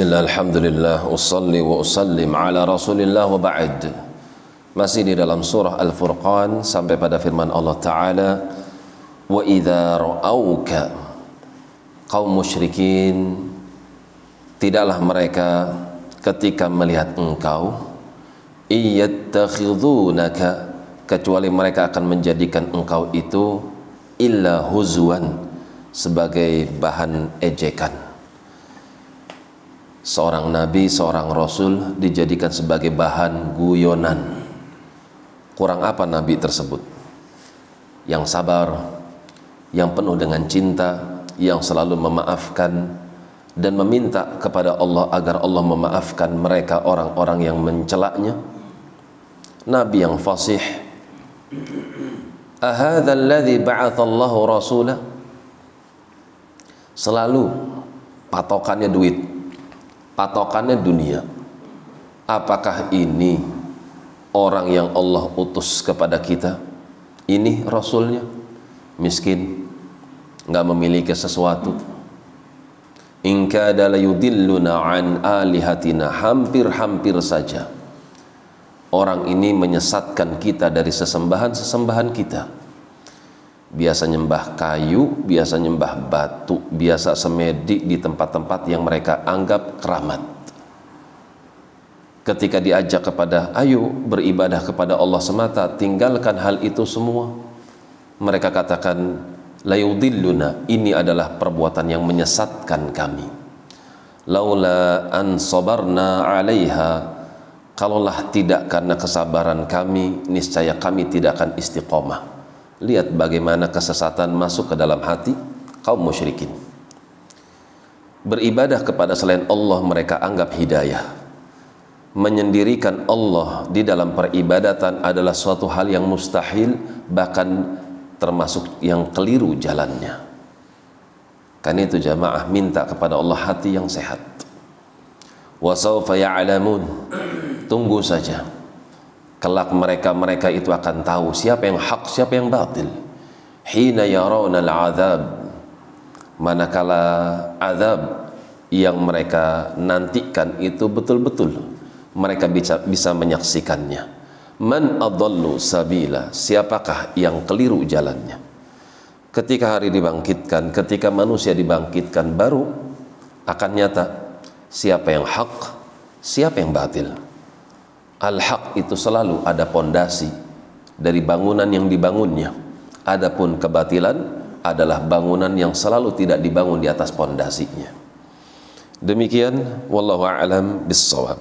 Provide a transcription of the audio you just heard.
Bismillah, Alhamdulillah, usalli wa usallim ala rasulillah wa ba'd. Masih di dalam surah Al-Furqan Sampai pada firman Allah Ta'ala Wa idha ra'auka Kaum musyrikin Tidaklah mereka ketika melihat engkau Iyattakhidunaka Kecuali mereka akan menjadikan engkau itu Illa huzwan Sebagai bahan ejekan seorang nabi, seorang rasul dijadikan sebagai bahan guyonan. Kurang apa nabi tersebut? Yang sabar, yang penuh dengan cinta, yang selalu memaafkan dan meminta kepada Allah agar Allah memaafkan mereka orang-orang yang mencelaknya. Nabi yang fasih. Ahadha alladhi ba'athallahu rasulah? Selalu patokannya duit patokannya dunia. Apakah ini orang yang Allah utus kepada kita? Ini rasulnya. Miskin nggak memiliki sesuatu. In kada layudilluna an alihatina hampir-hampir saja. Orang ini menyesatkan kita dari sesembahan-sesembahan kita biasa nyembah kayu, biasa nyembah batu, biasa semedi di tempat-tempat yang mereka anggap keramat. Ketika diajak kepada ayo beribadah kepada Allah semata, tinggalkan hal itu semua. Mereka katakan layudilluna, ini adalah perbuatan yang menyesatkan kami. Laula an sabarna 'alaiha, kalaulah tidak karena kesabaran kami, niscaya kami tidak akan istiqomah Lihat bagaimana kesesatan masuk ke dalam hati kaum musyrikin. Beribadah kepada selain Allah mereka anggap hidayah. Menyendirikan Allah di dalam peribadatan adalah suatu hal yang mustahil bahkan termasuk yang keliru jalannya. Karena itu jamaah minta kepada Allah hati yang sehat. Wasaufa ya'lamun. Tunggu saja kelak mereka-mereka itu akan tahu siapa yang hak, siapa yang batil. Hina yarawna al-azab manakala azab yang mereka nantikan itu betul-betul mereka bisa bisa menyaksikannya. Man adallu sabila, siapakah yang keliru jalannya? Ketika hari dibangkitkan, ketika manusia dibangkitkan baru akan nyata siapa yang hak, siapa yang batil. Al-haq itu selalu ada pondasi dari bangunan yang dibangunnya. Adapun kebatilan adalah bangunan yang selalu tidak dibangun di atas pondasinya. Demikian wallahu a'lam bissawab.